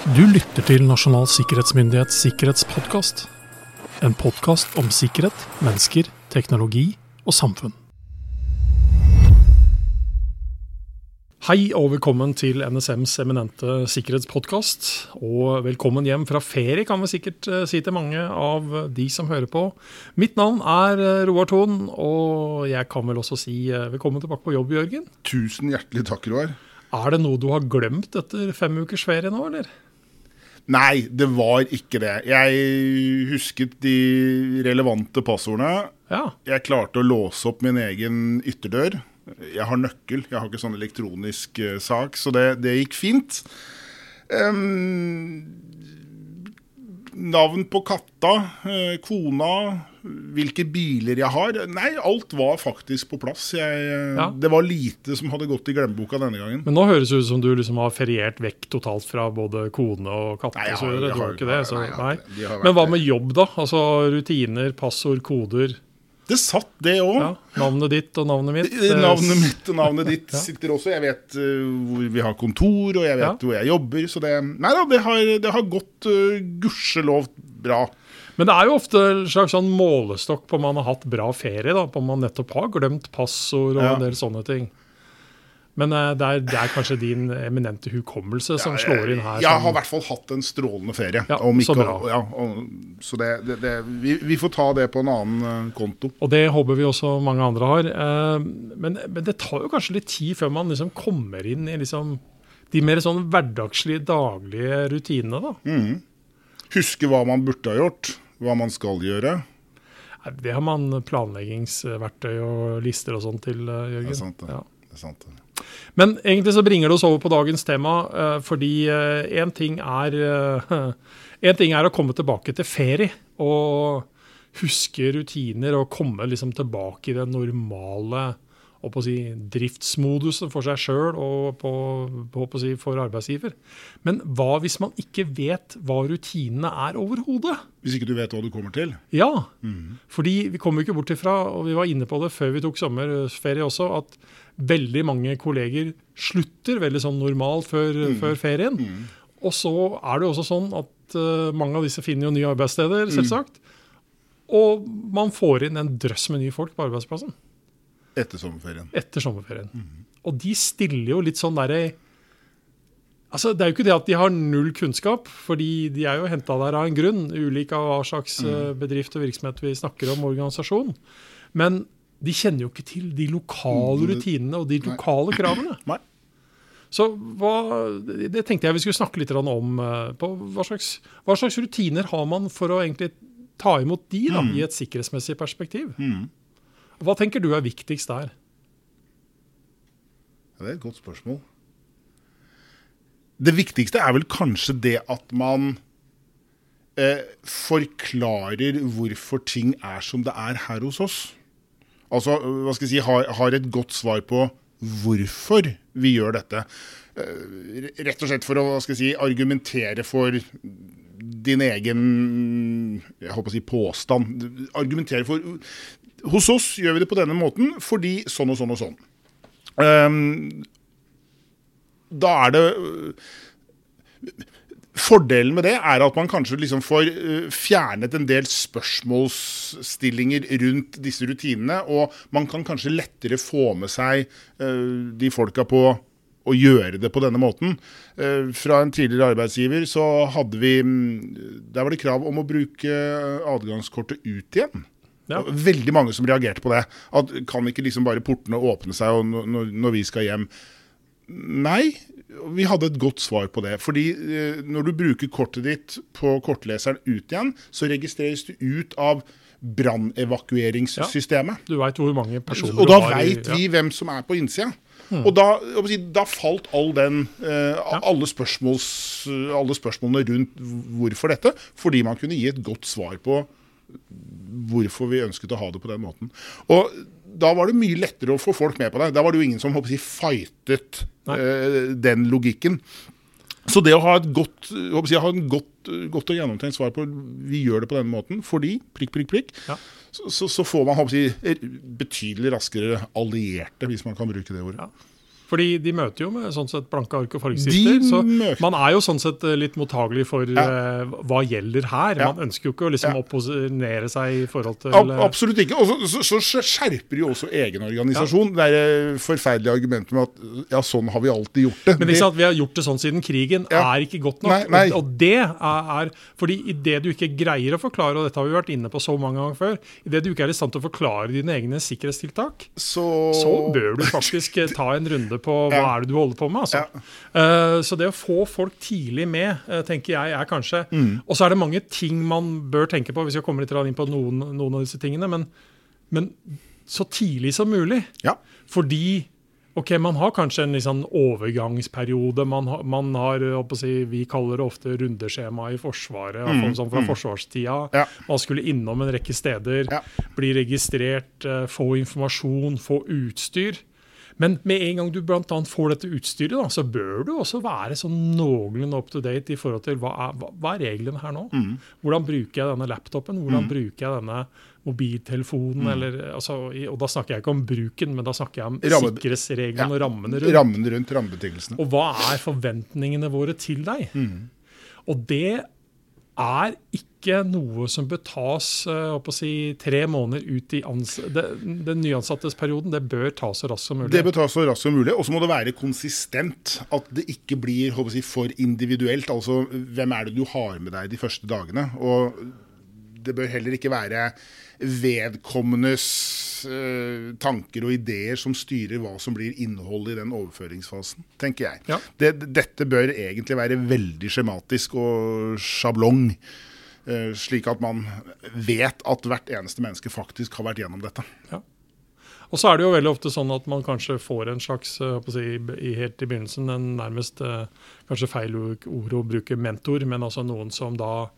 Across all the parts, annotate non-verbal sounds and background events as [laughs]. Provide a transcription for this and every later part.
Du lytter til Nasjonal sikkerhetsmyndighets sikkerhetspodkast. En podkast om sikkerhet, mennesker, teknologi og samfunn. Hei og velkommen til NSMs eminente sikkerhetspodkast. Og velkommen hjem fra ferie, kan vi sikkert eh, si til mange av de som hører på. Mitt navn er eh, Roar Thon, og jeg kan vel også si eh, velkommen tilbake på jobb, Jørgen. Tusen hjertelig takk, Roar. Er det noe du har glemt etter fem ukers ferie nå, eller? Nei, det var ikke det. Jeg husket de relevante passordene. Ja. Jeg klarte å låse opp min egen ytterdør. Jeg har nøkkel, jeg har ikke sånn elektronisk uh, sak, så det, det gikk fint. Um, navn på katta, uh, kona, hvilke biler jeg har. Nei, alt var faktisk på plass. Jeg, Ja. Det var lite som hadde gått i glemmeboka denne gangen. Men nå høres det ut som du liksom har feriert vekk totalt fra både kone og katt. Nei, jeg har- jeg har det, så, nei, nei. Men hva med jobb, da? Altså Rutiner, passord, koder. Det satt, det òg. Ja, navnet ditt og navnet mitt. Eh, Navnet mitt og navnet ditt [laughs] sitter også. Jeg vet uh, hvor vi har kontor, og jeg vet Ja. hvor jeg jobber. Så det Nei da, det har, det har gått uh, gudskjelov bra. Men det er jo ofte en slags sånn målestokk på om man har hatt bra ferie. da, På om man nettopp har glemt passord og Ja. en del sånne ting. Men eh, det er, det er kanskje din eminente hukommelse som Ja, slår inn her. Jeg som- har i hvert fall hatt en strålende ferie. Ja, om så bra. Ja, og, så det, det, det vi, vi får ta det på en annen eh, konto. Og det håper vi også mange andre har. Eh, Men, men det tar jo kanskje litt tid før man liksom kommer inn i liksom de mer sånn hverdagslige, daglige rutinene. da. Mm. Huske hva man burde ha gjort, hva man skal gjøre. Det har man planleggingsverktøy og lister og sånn til, eh, Jørgen. Det er sant, det. Ja. Det er sant. det. Men egentlig så bringer det oss over på dagens tema, eh, fordi én ting er eh, [laughs] En ting er å komme tilbake til ferie og huske rutiner og komme liksom tilbake i den normale og på å si, driftsmodusen for seg sjøl og på, på, å si, for arbeidsgiver. Men hva hvis man ikke vet hva rutinene er overhodet? Hvis ikke du vet hva du kommer til. Ja, fordi vi kommer jo ikke bort ifra, og vi var inne på det før vi tok sommerferie også, at veldig mange kolleger slutter veldig sånn normalt før, før ferien. Og så er det jo også sånn at uh, mange av disse finner jo nye arbeidssteder, selvsagt. Og man får inn en drøss med nye folk på arbeidsplassen Etter sommerferien. etter sommerferien. Og de stiller jo litt sånn derre Altså, Det er jo ikke det at de har null kunnskap, fordi de er jo henta der av en grunn, ulik av hva slags mm. bedrift og virksomhet vi snakker om, organisasjon. Men de kjenner jo ikke til de lokale Mm, rutinene og de lokale kravene. [clears throat] Nei. Så hva, det tenkte jeg vi skulle snakke litt om. eh, på hva slags, hva slags rutiner har man for å egentlig ta imot de da, i et sikkerhetsmessig perspektiv? Mm. Hva tenker du er viktigst der? Ja, det er et godt spørsmål. Det viktigste er vel kanskje det at man eh, forklarer hvorfor ting er som det er her hos oss. Altså, hva skal jeg si, har, har et godt svar på hvorfor vi gjør dette. Eh, rett og slett for å hva skal jeg si, argumentere for din egen jeg håper å si påstand. Argumentere for Hos oss gjør vi det på denne måten fordi sånn og sånn og sånn. Um, da er det Fordelen med det er at man kanskje liksom får øh, fjernet en del spørsmålsstillinger rundt disse rutinene, og man kan kanskje lettere få med seg øh, de folka på å gjøre det på denne måten. Eh, Fra en tidligere arbeidsgiver så hadde vi mm, Der var det krav om å bruke adgangskortet ut igjen. Ja. Veldig mange som reagerte på det. At Kan ikke liksom bare portene åpne seg og når- når, vi skal hjem? Nei, vi hadde et godt svar på det. Fordi eh, når du bruker kortet ditt på kortleseren ut igjen, så registreres du ut av brannevakueringssystemet. Du veit hvor mange personer Og da veit vi hvem som er på innsida. Og da, da falt all den, eh, alle, alle spørsmålene rundt hvorfor dette, fordi man kunne gi et godt svar på hvorfor vi ønsket å ha det på den måten. Og da var det mye lettere å få folk med på det. Da var det jo ingen som håper jeg, fightet eh, den logikken. Så det å ha et godt, håper jeg, ha en godt, godt og gjennomtenkt svar på vi gjør det på denne måten fordi prikk, prikk, prikk, Ja. så, så, så får man håper jeg, betydelig raskere allierte, hvis man kan bruke det ordet. Ja. Fordi de møter jo med sånn sett blanke ark og fargestifter. Så man er jo sånn sett eh, litt mottagelig for eh, hva gjelder her. Ja. Man ønsker jo ikke å liksom Ja. opposisjonere seg i forhold til Ab eh, absolutt ikke. Og så, så, så skjerper jo også egen organisasjon. Det er forferdelige argumentet med at ja, sånn har vi alltid gjort det. Men ikke sant, vi har gjort det sånn siden krigen, Ja. er ikke godt nok. Nei, nei. Og, og det er, er fordi idet du ikke greier å forklare, og dette har vi vært inne på så mange ganger før, idet du ikke er i stand til å forklare dine egne sikkerhetstiltak, så, så bør du faktisk ta en runde på hva er det du holder på med. Altså. Uh, så det å få folk tidlig med, uh, tenker jeg er kanskje Mm. Og så er det mange ting man bør tenke på, hvis jeg kommer litt inn på noen, noen av disse tingene, men, men så tidlig som mulig. Ja. Fordi ok, man har kanskje en sånn overgangsperiode. Man har, man har si, Vi kaller det ofte rundeskjema i Forsvaret. Mm, sånn fra forsvarstida. Mm. Ja. Man skulle innom en rekke steder, Ja. bli registrert, eh, få informasjon, få utstyr. Men med en gang du annet får dette utstyret, da, så bør du også være sånn noenlunde up to date i forhold til hva er, hva, er reglene her nå? Mm. Hvordan bruker jeg denne laptopen? Hvordan bruker jeg denne mobiltelefonen? Mm. Eller, altså, og da snakker jeg ikke om bruken, men da snakker jeg om Ramme- sikkerhetsreglene Ja. og rammene rundt. Rammen rundt rammebetingelsene. Og hva er forventningene våre til deg? Mm. Og det er ikke noe som bør tas eh, si, tre måneder ut i ans det, den nyansattes perioden. Det bør tas så raskt som mulig. Det bør tas så raskt som mulig, og så må det være konsistent. At det ikke blir si, for individuelt. Altså, hvem er det du har med deg de første dagene? Og det bør heller ikke være vedkommendes eh, tanker og ideer som styrer hva som blir innholdet i den overføringsfasen, tenker jeg. Ja. Det, dette bør egentlig være veldig skjematisk og sjablong. Eh, slik at man vet at hvert eneste menneske faktisk har vært gjennom dette. Og så er det jo veldig ofte sånn at man kanskje får en slags eh, si, i, helt i begynnelsen, en nærmest eh, kanskje feil ord å bruke mentor, men altså noen som da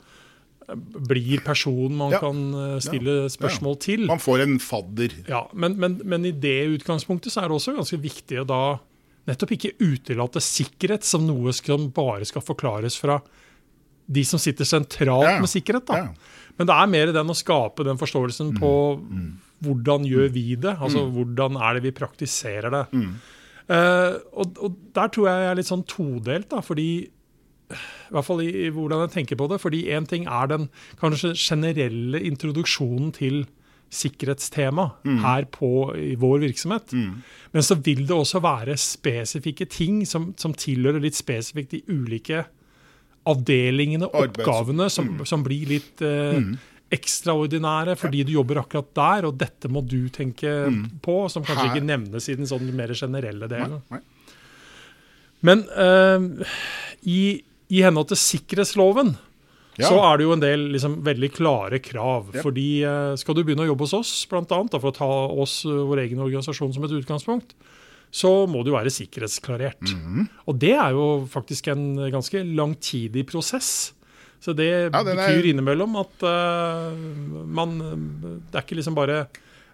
blir personen man Ja. kan stille Ja. spørsmål til. Man får en fadder. Ja, men, men, men i det utgangspunktet så er det også ganske viktig å da nettopp ikke utelate sikkerhet som noe som bare skal forklares fra de som sitter sentralt Ja. med sikkerhet. da. Ja. Men det er mer den å skape den forståelsen på hvordan gjør vi det? Altså hvordan er det vi praktiserer det? Uh, og, og der tror jeg jeg er litt sånn todelt, da, fordi i hvert fall i, i hvordan jeg tenker på det. fordi én ting er den kanskje generelle introduksjonen til sikkerhetstema her på, i vår virksomhet. Men så vil det også være spesifikke ting som, som tilhører litt spesifikt de ulike avdelingene, oppgavene, som, som blir litt eh, ekstraordinære fordi du jobber akkurat der, og dette må du tenke på, som kanskje Her- ikke nevnes i den sånn mer generelle delen. Nei. Men eh, i, i henhold til sikkerhetsloven Ja. så er det jo en del liksom, veldig klare krav. Ja. Fordi eh, skal du begynne å jobbe hos oss, blant annet, da, for å ta oss, eh, vår egen organisasjon som et utgangspunkt, så må du være sikkerhetsklarert. Mhm. Og det er jo faktisk en ganske langtidig prosess. Så det Ja, betyr er- innimellom at uh, man Det er ikke liksom bare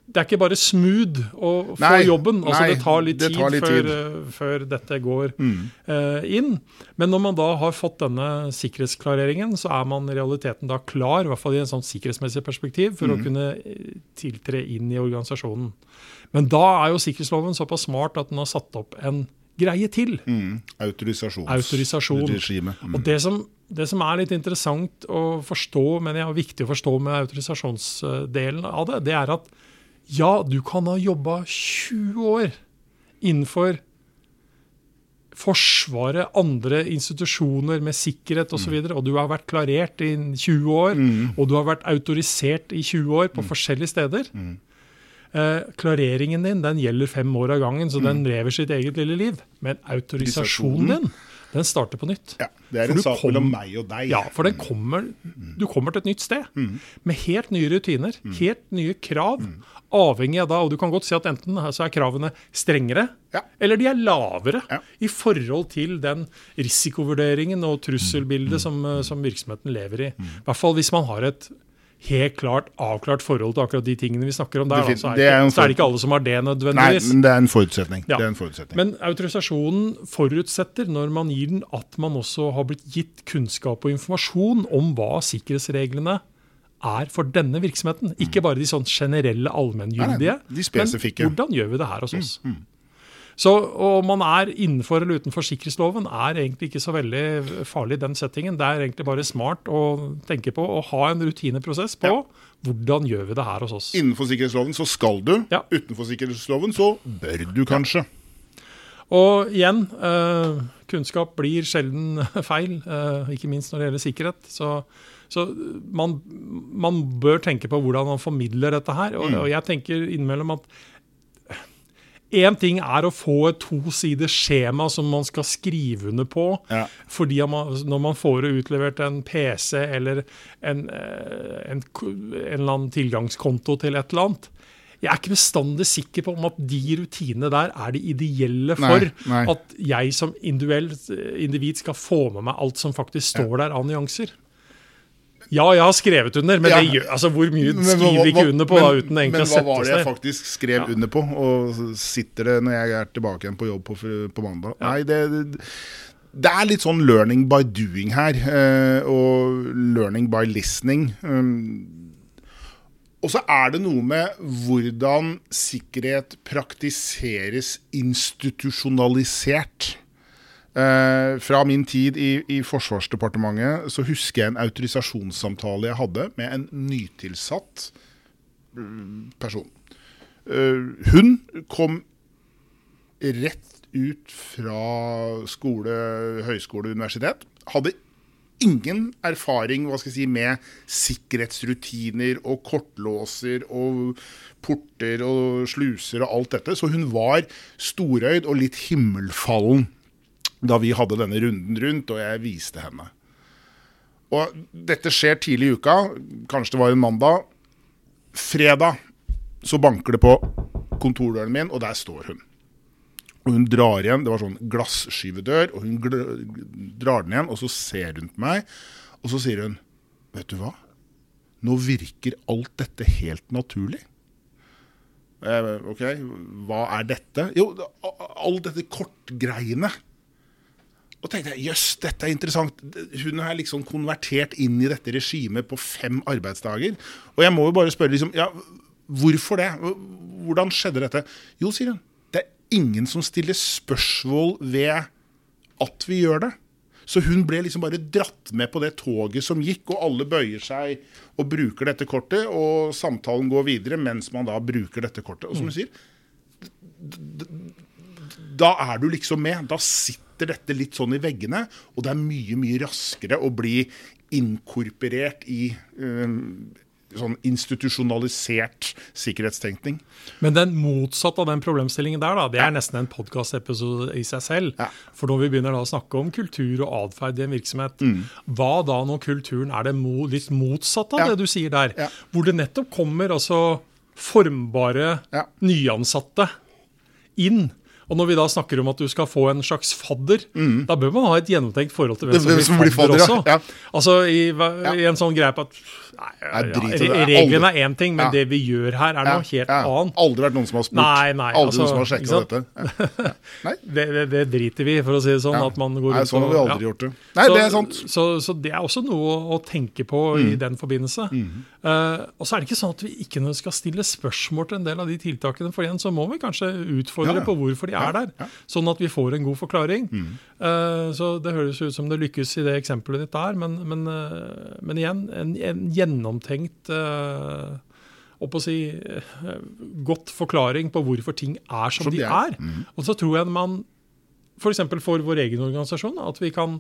det er ikke bare smooth å få Nei, jobben. altså nei, Det tar litt det tid, tar litt før, tid. eh, før dette går Mm. uh, inn. Men når man da har fått denne sikkerhetsklareringen, så er man i realiteten da klar, i hvert fall i en sånn sikkerhetsmessig perspektiv, for Mm. å kunne eh, tiltre inn i organisasjonen. Men da er jo sikkerhetsloven såpass smart at den har satt opp en greie til. Mm. Autorisasjons- Autorisasjon. Mm. Og det som, det som er litt interessant å forstå, men jeg er viktig å forstå med autorisasjonsdelen av det, det er at ja, du kan ha jobba 20 år innenfor Forsvaret, andre institusjoner med sikkerhet osv., og, så videre, og du har vært klarert i 20 år, og du har vært autorisert i 20 år på forskjellige steder. Eh, klareringen din den gjelder fem år av gangen, så den lever sitt eget lille liv. Men autorisasjonen din den starter på nytt. Ja, det er For en sak kom- mellom meg og deg. Ja, for den kommer, du kommer til et nytt sted med helt nye rutiner, helt nye krav. Avhengig av da, og du kan godt si at enten så er kravene strengere, Ja. eller de er lavere Ja. i forhold til den risikovurderingen og trusselbildet som, eh, som virksomheten lever i. I hvert fall hvis man har et helt klart avklart forhold til akkurat de tingene vi snakker om der. Da, Defin- så, er det er ikke, så er det ikke alle som har det nødvendigvis. Nei, men det er en forutsetning. Ja. Det er en forutsetning. Men autorisasjonen forutsetter når man gir den, at man også har blitt gitt kunnskap og informasjon om hva sikkerhetsreglene er for denne virksomheten. Ikke bare de sånn generelle allmenngyldige, men hvordan gjør vi det her hos oss? Så om man er innenfor eller utenfor sikkerhetsloven, er egentlig ikke så veldig farlig i den settingen. Det er egentlig bare smart å tenke på å ha en rutineprosess på Ja. hvordan gjør vi det her hos oss. Innenfor sikkerhetsloven så skal du. Ja. Utenfor sikkerhetsloven så bør du kanskje. Og igjen, eh, kunnskap blir sjelden [laughs] feil, eh, ikke minst når det gjelder sikkerhet. Så, så man, man bør tenke på hvordan man formidler dette her. Og, Mm. og jeg tenker innimellom at Én ting er å få et tosiders skjema som man skal skrive under på. Ja. Fordi man, når man får utlevert en PC eller en, eh, en, en eller annen tilgangskonto til et eller annet Jeg er ikke bestandig sikker på om at de rutinene der er de ideelle for Nei, nei. at jeg som individ skal få med meg alt som faktisk står der av nyanser. Ja, jeg har skrevet under, men Ja. det gjør, altså, hvor mye Men hva- skriver vi ikke under på men, da, uten egentlig Men hva var det jeg faktisk skrev Ja. under på? Og sitter det når jeg er tilbake igjen på jobb på, på mandag? Nei, det, det er litt sånn learning by doing her. eh, og learning by listening. Um, og så er det noe med hvordan sikkerhet praktiseres institusjonalisert. Eh, fra min tid i, i Forsvarsdepartementet så husker jeg en autorisasjonssamtale jeg hadde med en nytilsatt mm, person. Eh, hun kom rett ut fra skole, høyskole, universitet. Hadde ingen erfaring si, med sikkerhetsrutiner og kortlåser og porter og sluser og alt dette. Så hun var storøyd og litt himmelfallen da vi hadde denne runden rundt, og jeg viste henne. Og dette skjer tidlig i uka, kanskje det var en mandag. Fredag så banker det på kontordøren min, og der står hun. Og hun drar igjen, det var sånn glasskyvedør, og hun drar den igjen, og så ser hun på meg, og så sier hun, vet du hva? Nå virker alt dette helt naturlig. Eh, ok, hva er dette? Jo, all dette kortgreiene. Og tenkte jeg, jøss, dette er interessant. Hun er liksom konvertert inn i dette regimet på fem arbeidsdager. Og jeg må jo bare spørre, liksom, ja, hvorfor det? Hvordan skjedde dette? Jo, sier hun, det er ingen som stiller spørsmål ved at vi gjør det. Så hun ble liksom bare dratt med på det toget som gikk, og alle bøyer seg og bruker dette kortet, og samtalen går videre mens man da bruker dette kortet. Og som hun sier, da er du liksom med. Da sitter dette litt sånn i veggene, og det er mye, mye raskere å bli inkorporert i eh, sånn institusjonalisert sikkerhetstenkning. Men den motsatte av den problemstillingen der, da, det er nesten en podkastepisode i seg selv. Ja. For når vi begynner da å snakke om kultur og atferd i en virksomhet, Mm. hva da når kulturen er det mo litt motsatte av Ja. det du sier der? Ja. Hvor det nettopp kommer altså formbare Ja. nyansatte inn. Og når vi da snakker om at du skal få en slags fadder, da bør man ha et gjennomtenkt forhold til hvem Mm. Som blir fadder, også. Ja. Altså i, i en sånn greie på at nei, ja, ja, Reglene er én ting, men Ja. det vi gjør her, er noe helt annet. Aldri vært noen som har spurt. Nei, nei, Aldri altså, noen som har sjekka dette. [laughs] Det, det, det driter vi i, for å si det sånn. At man går Nei, sånn har vi aldri gjort det. Nei, så, det er sant. Mm. Så, så det er også noe å tenke på i den forbindelse. Eh, og så er det ikke sånn at vi ikke skal stille spørsmål til en del av de tiltakene. For igjen så må vi kanskje utfordre på hvorfor de er der, sånn at vi får en god forklaring. Mm. Uh, så det høres ut som det lykkes i det eksempelet ditt der, men, men, uh, men igjen, en, en gjennomtenkt uh, å si, eh, godt forklaring på hvorfor ting er som, Som de er. er. Mm. Og så tror jeg man, f.eks. For, for vår egen organisasjon, at vi kan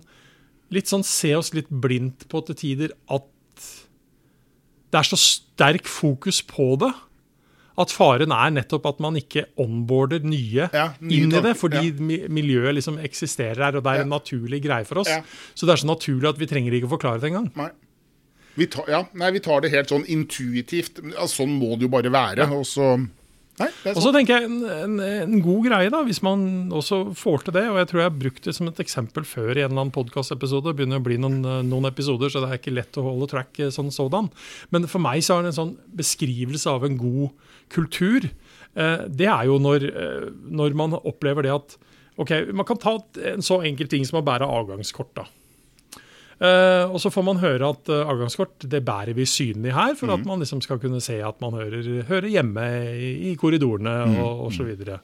litt sånn se oss litt blindt på til tider at det er så sterk fokus på det. At faren er nettopp at man ikke onboarder nye, Ja, nye inn i det, fordi ja. miljøet liksom eksisterer her, og det er en naturlig greie for oss. Ja. Så det er så naturlig at vi trenger ikke å forklare det engang. Nei. Vi tar, ja, nei, vi tar det helt sånn intuitivt. Ja, sånn må det jo bare være. Og så Nei, det Og sånn. så tenker jeg en, en, en god greie, da, hvis man også får til det. Og jeg tror jeg har brukt det som et eksempel før i en eller annen podkastepisode. Det begynner å bli noen, eh, noen episoder, så det er ikke lett å holde track eh, sånn sådan. Men for meg så er det en sånn beskrivelse av en god kultur. Eh, det er jo når, når man opplever det at Ok, man kan ta en så enkel ting som å bære avgangskort. da. Eh, og så får man høre at uh, avgangskort det bærer vi synlig her, for at man liksom skal kunne se at man hører, hører hjemme i, i korridorene og, og så videre.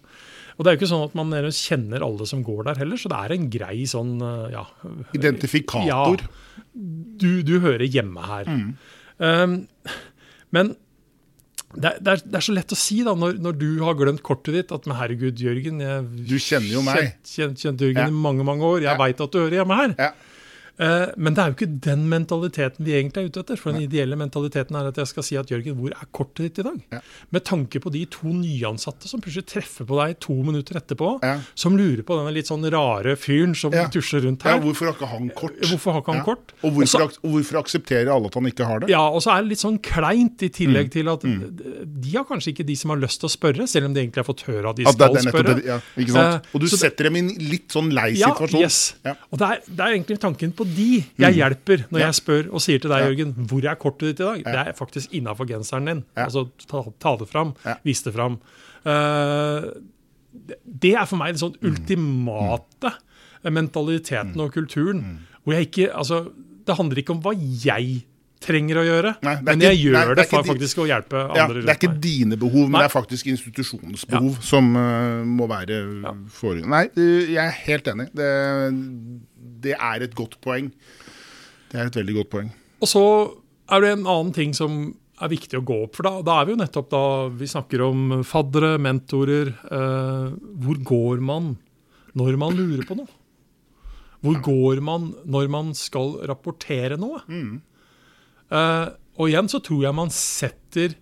Og det er jo ikke sånn at man kjenner alle som går der heller, så det er en grei sånn eh, ja, Identifikator. Ja, du, du hører hjemme her. Mm. Um, men det er, det, er, det er, så lett å si da, når, når, du har glemt kortet ditt, at men herregud, Jørgen jeg, Du kjenner jo meg. Kjent, kjent, kjent Jørgen ja. i mange mange år. Jeg ja. veit at du hører hjemme her. Ja. Eh, men det er jo ikke den mentaliteten vi egentlig er ute etter. For den ideelle mentaliteten er at jeg skal si at Jørgen, hvor er kortet ditt i dag? Ja. Med tanke på de to nyansatte som plutselig treffer på deg to minutter etterpå, ja. som lurer på denne litt sånn rare fyren som ja. tusjer rundt her. Ja, Hvorfor har ikke han kort? Hvorfor har ikke han kort? Og hvorfor, Også, og hvorfor, aksepterer alle at han ikke har det? Ja, og så er det litt sånn kleint i tillegg mm. til at mm. de har kanskje ikke de som har lyst til å spørre, selv om de egentlig har fått høre at de at skal spørre. Det? Uh, og du setter dem i en litt sånn lei situasjon. Yes. Og det er, det er, egentlig tanken på de jeg mm hjelper når jeg spør og sier til deg, Jørgen, hvor er kortet ditt i dag? Det er faktisk innafor genseren din. Altså ta, ta, det fram, vis det fram. Uh, det er for meg den sånn mm. ultimate mentaliteten og kulturen. Mm. Hvor jeg ikke Altså, det handler ikke om hva jeg trenger å gjøre, nei, men jeg gjør nei, det, for faktisk å hjelpe andre ja, Det er ikke dine behov, men nei. det er faktisk institusjonens behov ja. som uh, må være ja. for... Nei, jeg er helt enig. Det, det er et godt poeng. Det er et veldig godt poeng. Og så er det en annen ting som er viktig å gå opp. For da, da er vi jo nettopp da vi snakker om faddere, mentorer. Eh, hvor går man når man lurer på noe? Hvor går man når man skal rapportere noe? Mm. Eh, og igjen så tror jeg man setter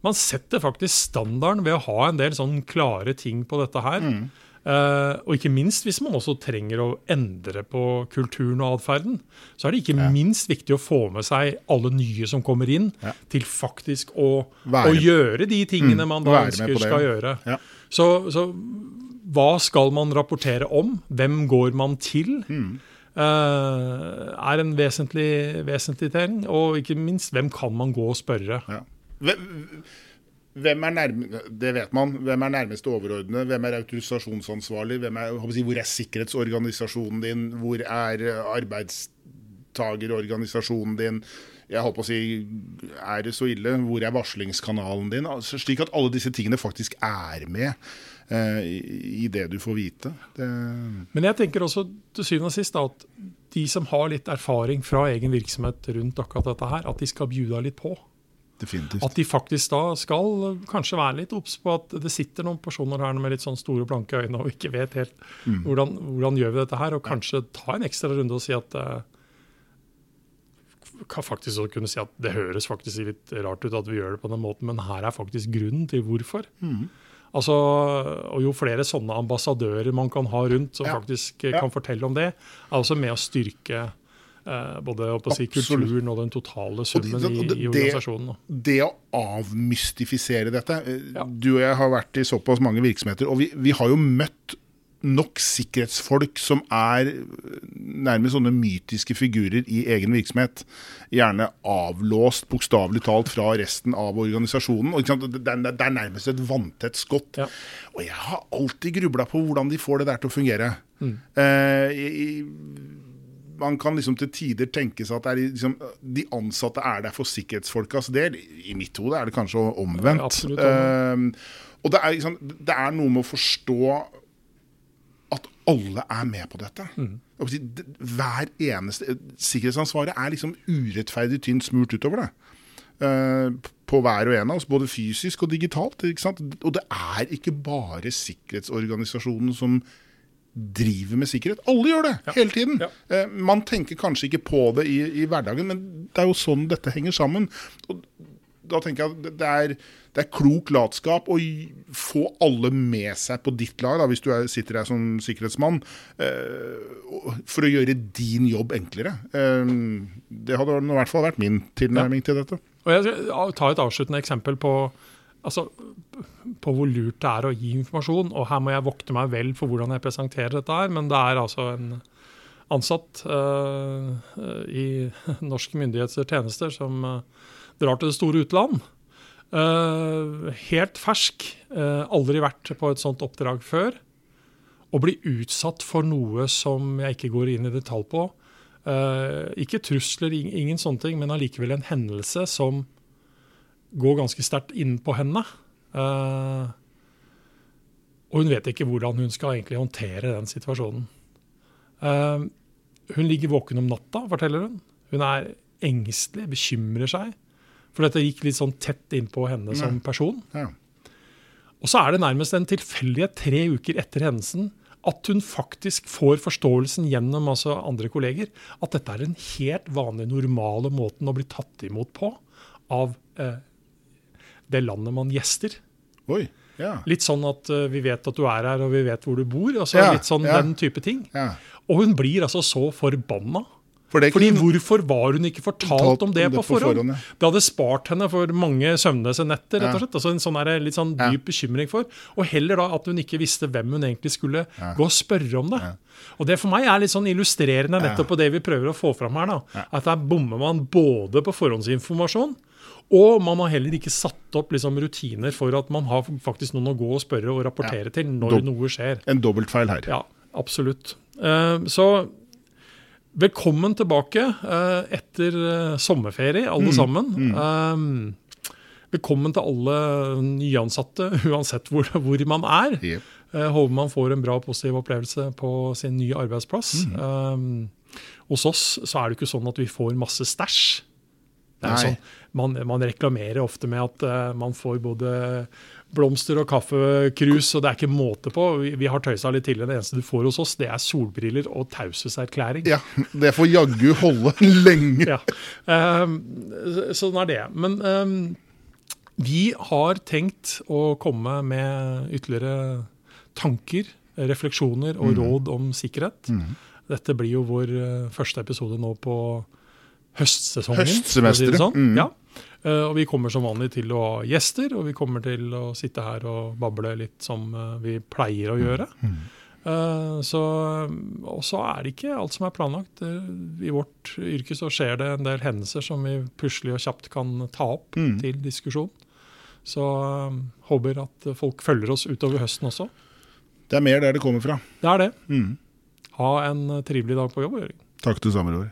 man setter faktisk standarden ved å ha en del sånn klare ting på dette her. Mm. Uh, og ikke minst hvis man også trenger å endre på kulturen og atferden, så er det ikke ja. minst viktig å få med seg alle nye som kommer inn, ja. til faktisk å, å, gjøre de tingene mm, man da ønsker det, skal gjøre. Ja. Så, så, hva skal man rapportere om? Hvem går man til? Mm. Uh, er en vesentlig, vesentlig ting. Og ikke minst, hvem kan man gå og spørre? Hvem er nærme, det vet man. Hvem er nærmeste overordnede? Hvem er autorisasjonsansvarlig? Hvem er, hvor er sikkerhetsorganisasjonen din? Hvor er arbeidstagerorganisasjonen din? Jeg holdt på å si, Er det så ille? Hvor er varslingskanalen din? Altså, slik at alle disse tingene faktisk er med eh, i, det du får vite. Det... Men jeg tenker også til syvende og sist da, at de som har litt erfaring fra egen virksomhet rundt akkurat dette her, at de skal bjuda litt på. Definitivt. At de faktisk da skal kanskje være litt obs på at det sitter noen personer her med litt sånn store, blanke øyne og ikke vet helt mm. hvordan, hvordan, gjør vi dette her, og kanskje ta en ekstra runde og si at uh, kan faktisk kunne si at Det høres faktisk litt rart ut at vi gjør det på den måten, men her er faktisk grunnen til hvorfor. Mm. Altså, og Jo flere sånne ambassadører man kan ha rundt som ja. faktisk ja. kan fortelle om det, er også med å styrke Eh, både si, kulturen og den totale summen og det, det, i, organisasjonen. Det, det, å avmystifisere dette eh, ja. Du og jeg har vært i såpass mange virksomheter, og vi, vi har jo møtt nok sikkerhetsfolk som er nærmest sånne mytiske figurer i egen virksomhet. Gjerne avlåst, bokstavelig talt, fra resten av organisasjonen. Og Det er nærmest et vanntett skott. Ja. Og jeg har alltid grubla på hvordan de får det der til å fungere. Mm. Eh, i, man kan liksom til tider tenke seg at er liksom, de ansatte er der for sikkerhetsfolkas del. I mitt hode er det kanskje omvendt. Absolutt, uh, og det er, liksom, det er, noe med å forstå at alle er med på dette. Mm. Hver eneste Sikkerhetsansvaret er liksom urettferdig tynt smurt utover det. Uh, på hver og en av oss, både fysisk og digitalt. Og det er ikke bare sikkerhetsorganisasjonen som driver med sikkerhet. Alle gjør det, ja. hele tiden. Ja. Eh, man tenker kanskje ikke på det i, i, hverdagen, men det er jo sånn dette henger sammen. Og da tenker jeg at det er, det er klok latskap å få alle med seg på ditt lag, da, hvis du er, sitter der som sikkerhetsmann, eh, for å gjøre din jobb enklere. Eh, det hadde i hvert fall vært min tilnærming ja. til dette. Og jeg skal ta et avsluttende eksempel på altså, på hvor lurt det er å gi informasjon. Og her må jeg vokte meg vel for hvordan jeg presenterer dette her, men det er altså en ansatt uh, i norske myndigheters tjenester som uh, drar til det store utland. Uh, helt fersk, aldri vært på et sånt oppdrag før. Og blir utsatt for noe som jeg ikke går inn i detalj på. ikke trusler, ingen sånne ting, men allikevel en hendelse som går ganske sterkt inn på henne. Uh, Og hun vet ikke hvordan hun skal egentlig håndtere den situasjonen. Uh, hun ligger våken om natta, forteller hun. Hun er engstelig, bekymrer seg. For dette gikk litt sånn tett innpå henne som person. Ja. Og så er det nærmest en tilfeldighet tre uker etter hendelsen at hun faktisk får forståelsen gjennom altså andre kolleger at dette er den helt vanlige, normale måten å bli tatt imot på av eh, det landet man gjester. Oi. Ja. Litt sånn at uh, vi vet at du er her, og vi vet hvor du bor. altså Ja, Litt sånn ja. den type ting. ja. Og hun blir altså så forbanna. For det Fordi hvorfor var hun ikke fortalt om det, på forhånd? ja. Det hadde spart henne for mange søvnløse netter. rett og slett. Altså En sånn der, litt sånn Ja. dyp bekymring for. Og heller da at hun ikke visste hvem hun egentlig skulle gå og spørre om det. Og Det for meg er litt sånn illustrerende nettopp på det vi prøver å få fram her. da. At der bommer man både på forhåndsinformasjon, og man har heller ikke satt opp liksom, rutiner for at man har faktisk noen å gå og spørre og rapportere til når Dob- noe skjer. En dobbeltfeil her. Ja, absolutt. Eh, Så velkommen tilbake eh, etter eh, sommerferie, alle sammen. Eh, Velkommen til alle nyansatte, [laughs] uansett hvor, hvor man er. Yep. Eh, Håper man får en bra og positiv opplevelse på sin nye arbeidsplass. Eh, hos oss så er det ikke sånn at vi får masse stæsj. Det er Nei. sånn, man, man reklamerer ofte med at uh, man får både blomster og kaffekrus, og det er ikke måte på. Vi, vi har tøysa litt tidligere. Det eneste du får hos oss, det er solbriller og taushetserklæring. Ja, det får jaggu holde [laughs] lenge. Ja. Ehm, sånn er det. Men ehm, vi har tenkt å komme med ytterligere tanker, refleksjoner og råd om sikkerhet. Dette blir jo vår eh, første episode nå på høstsesongen. Høstsemesteret. si. Sånn. Mm. Ja. Eh, og vi kommer som vanlig til å ha gjester, og vi kommer til å sitte her og bable litt som eh, vi pleier å gjøre. Eh, så, og så er det ikke alt som er planlagt. Eh, I vårt yrke så skjer det en del hendelser som vi plutselig og kjapt kan ta opp Mm. til diskusjon. Så eh, håper at folk følger oss utover høsten også. Det er mer der det kommer fra. Det er det. Mm. Ha en eh, trivelig dag på jobb. Jørgen. Takk du samme, Roar.